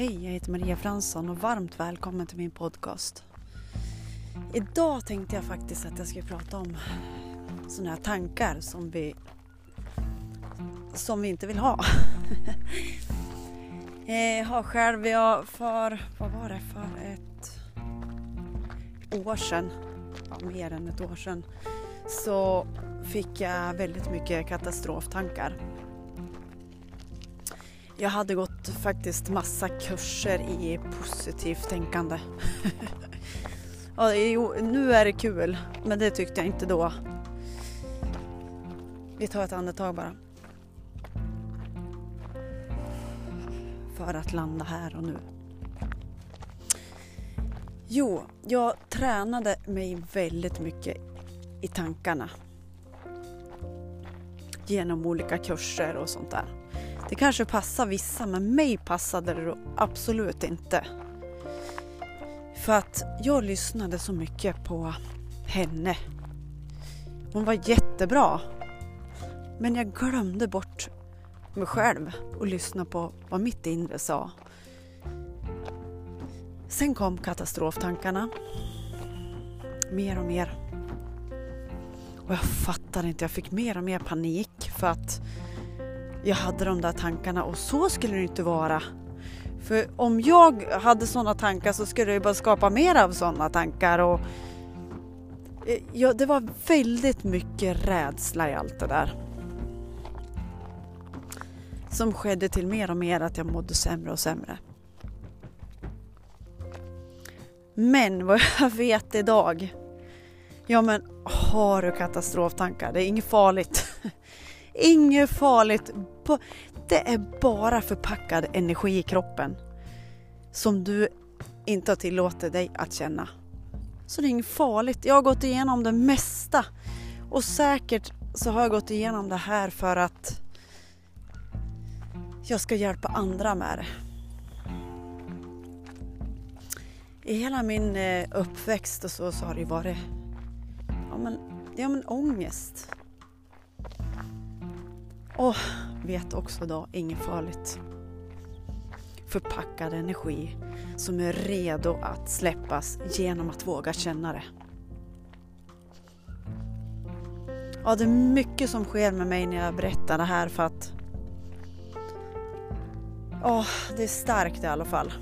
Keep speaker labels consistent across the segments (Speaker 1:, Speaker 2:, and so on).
Speaker 1: Hej, jag heter Maria Fransson och varmt välkommen till min podcast. Idag tänkte jag faktiskt att jag skulle prata om sådana här tankar som vi, som vi inte vill ha. Eh, jag har själv, jag för, vad var det, för ett år sedan, ja, mer än ett år sedan, så fick jag väldigt mycket katastroftankar. Jag hade gått faktiskt massa kurser i positivt tänkande. ja, jo, nu är det kul, men det tyckte jag inte då. Vi tar ett andetag bara. För att landa här och nu. Jo, jag tränade mig väldigt mycket i tankarna. Genom olika kurser och sånt där. Det kanske passar vissa, men mig passade det absolut inte. För att jag lyssnade så mycket på henne. Hon var jättebra. Men jag glömde bort mig själv och lyssna på vad mitt inre sa. Sen kom katastroftankarna. Mer och mer. Och jag fattade inte, jag fick mer och mer panik för att jag hade de där tankarna och så skulle det inte vara. För om jag hade sådana tankar så skulle jag bara skapa mer av sådana tankar. Och eh, ja, det var väldigt mycket rädsla i allt det där. Som skedde till mer och mer att jag mådde sämre och sämre. Men vad jag vet idag. Ja men har du katastroftankar, det är inget farligt. Inget farligt. Det är bara förpackad energi i kroppen som du inte har tillåtit dig att känna. Så det är inget farligt. Jag har gått igenom det mesta och säkert så har jag gått igenom det här för att jag ska hjälpa andra med det. I hela min eh, uppväxt och så, så har det varit ja, men, ja, men ångest. Och vet också då, inget farligt. Förpackad energi som är redo att släppas genom att våga känna det. Ja, det är mycket som sker med mig när jag berättar det här för att Ja, det är starkt i alla fall.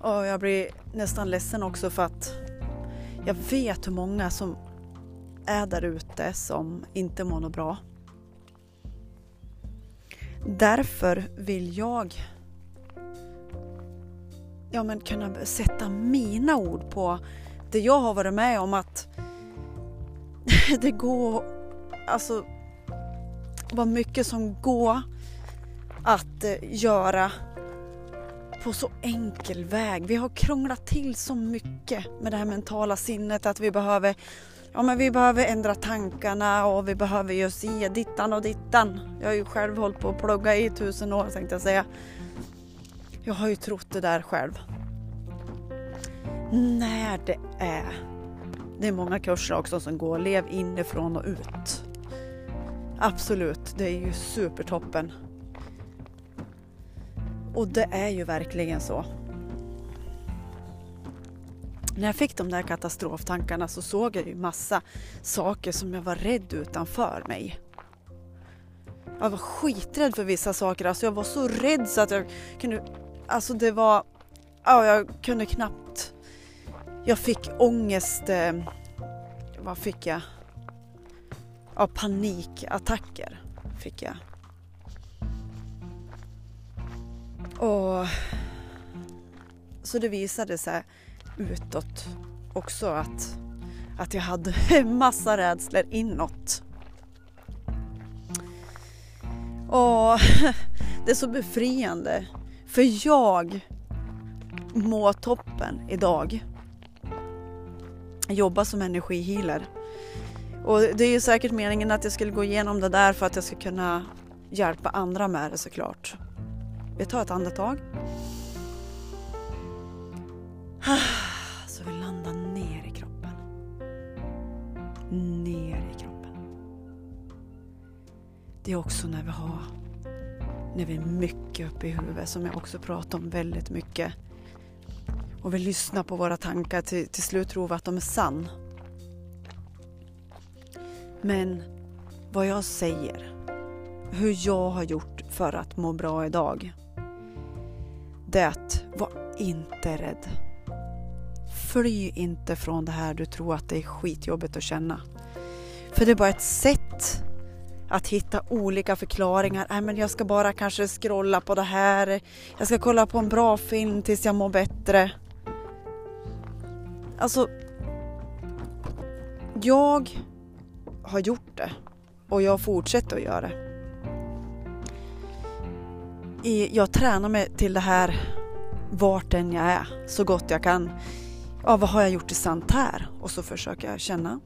Speaker 1: Och jag blir nästan ledsen också för att jag vet hur många som är där ute som inte mår något bra. Därför vill jag ja, men kunna sätta mina ord på det jag har varit med om att det går, alltså vad mycket som går att eh, göra på så enkel väg. Vi har krånglat till så mycket med det här mentala sinnet att vi behöver ja men vi behöver ändra tankarna och vi behöver ju se dittan och dittan. Jag har ju själv hållit på att plugga i tusen år tänkte jag säga. Jag har ju trott det där själv. När det är, det är många kurser också som går lev inifrån och ut. Absolut, det är ju supertoppen. Och det är ju verkligen så när jag fick de där katastroftankarna så såg jag ju massa saker som jag var rädd utanför mig. Jag var skiträdd för vissa saker, alltså jag var så rädd så att jag kunde, alltså det var, ja jag kunde knappt, jag fick ångest, eh, vad fick jag? Ja, panikattacker fick jag. Och så det visade sig utåt också att, att jag hade massa rädslor inåt. Och det är så befriande för jag mår toppen idag. Jag jobbar som energihealer. Och det är ju säkert meningen att jag skulle gå igenom det där för att jag ska kunna hjälpa andra med det såklart. Vi tar ett andetag. Ner i kroppen. Det är också när vi har när vi är mycket uppe i huvudet som jag också pratar om väldigt mycket. Och vi lyssnar på våra tankar till, till slut tror vi att de är sann. Men vad jag säger, hur jag har gjort för att må bra idag. Det är att var inte rädd. Fly inte från det här du tror att det är skitjobbigt att känna. För det är bara ett sätt att hitta olika förklaringar. Nej, men jag ska bara kanske scrolla på det här. Jag ska kolla på en bra film tills jag mår bättre. Alltså, jag har gjort det och jag fortsätter att göra det. Jag tränar mig till det här vart än jag är så gott jag kan. Ja, vad har jag gjort i sant här? Och så försöker jag känna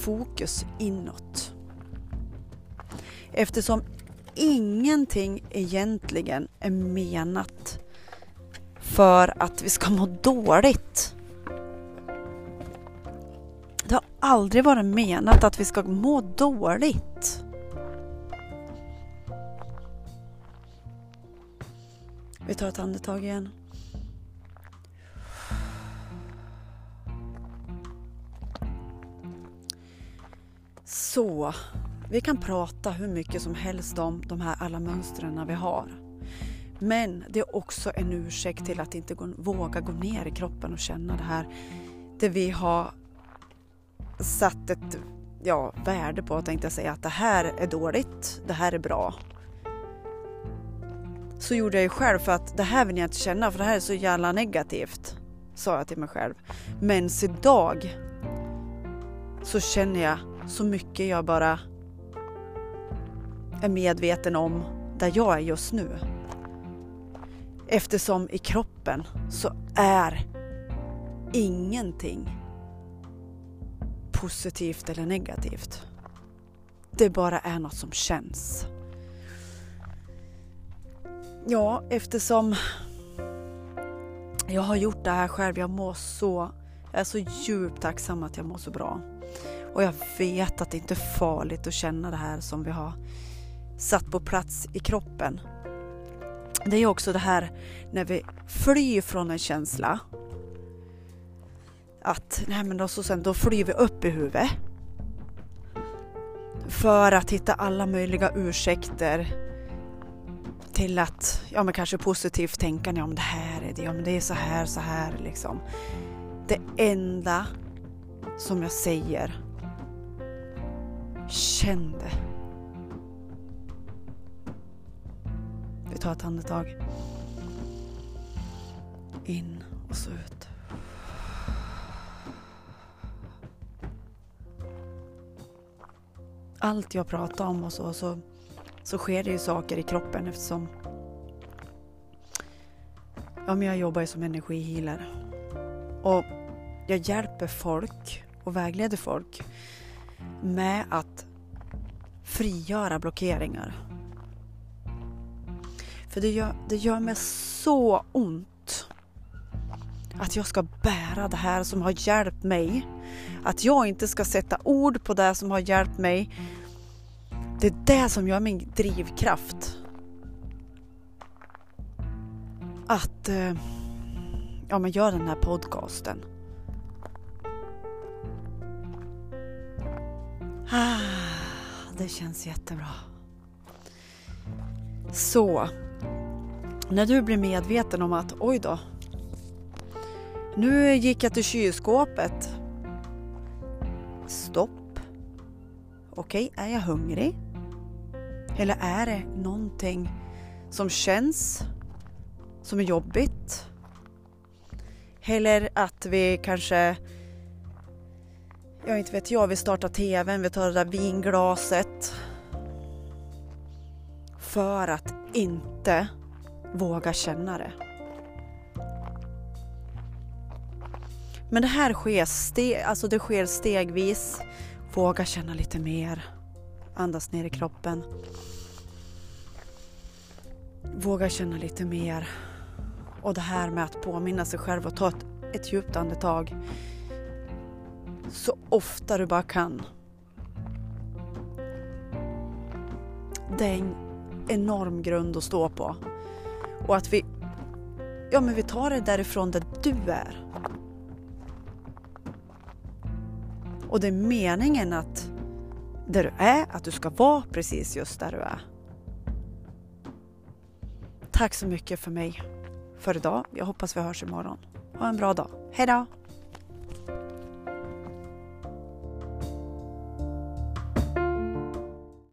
Speaker 1: fokus inåt. Eftersom ingenting egentligen är menat för att vi ska må dåligt. Det har aldrig varit menat att vi ska må dåligt. Vi tar ett andetag igen. Så, vi kan prata hur mycket som helst om de här alla mönstren vi har. Men det är också en ursäkt till att inte gå, våga gå ner i kroppen och känna det här. Det vi har satt ett ja, värde på, tänkte jag säga, att det här är dåligt, det här är bra. Så gjorde jag ju själv för att det här vill jag inte känna för det här är så jävla negativt. Sa jag till mig själv. Men idag så känner jag så mycket jag bara är medveten om där jag är just nu. Eftersom i kroppen så är ingenting positivt eller negativt. Det bara är något som känns. Ja, eftersom jag har gjort det här själv, jag mår så, jag är så djupt tacksam att jag mår så bra. Och jag vet att det inte är farligt att känna det här som vi har satt på plats i kroppen. Det är också det här när vi flyr från en känsla. Att nej men då, så sen, då flyr vi upp i huvudet. För att hitta alla möjliga ursäkter till att, ja men kanske positivt tänkande, ja men det här är det, ja men det är så här, så här liksom. Det enda som jag säger Känn det. Vi tar ett andetag. In och så ut. Allt jag pratar om och så, så, så sker det ju saker i kroppen eftersom ja, men jag jobbar ju som energihealer. Och jag hjälper folk och vägleder folk med att frigöra blockeringar. För det gör, det gör mig så ont att jag ska bära det här som har hjälpt mig. Att jag inte ska sätta ord på det som har hjälpt mig. Det är det som gör min drivkraft. Att eh, ja, men göra den här podcasten. Ah, det känns jättebra. Så, när du blir medveten om att oj då, nu gick jag till kylskåpet. Stopp. Okej, är jag hungrig? Eller är det någonting som känns som är jobbigt? Eller att vi kanske jag inte vet jag, vi startar tvn, vi tar det där vinglaset. För att inte våga känna det. Men det här sker, steg, alltså det sker stegvis. Våga känna lite mer. Andas ner i kroppen. Våga känna lite mer. Och det här med att påminna sig själv och ta ett, ett djupt andetag ofta du bara kan. det är en enorm grund att stå på. Och att vi, ja men vi tar det därifrån där du är. Och det är meningen att där du är, att du ska vara precis just där du är. Tack så mycket för mig för idag. Jag hoppas vi hörs imorgon. Ha en bra dag. Hejdå!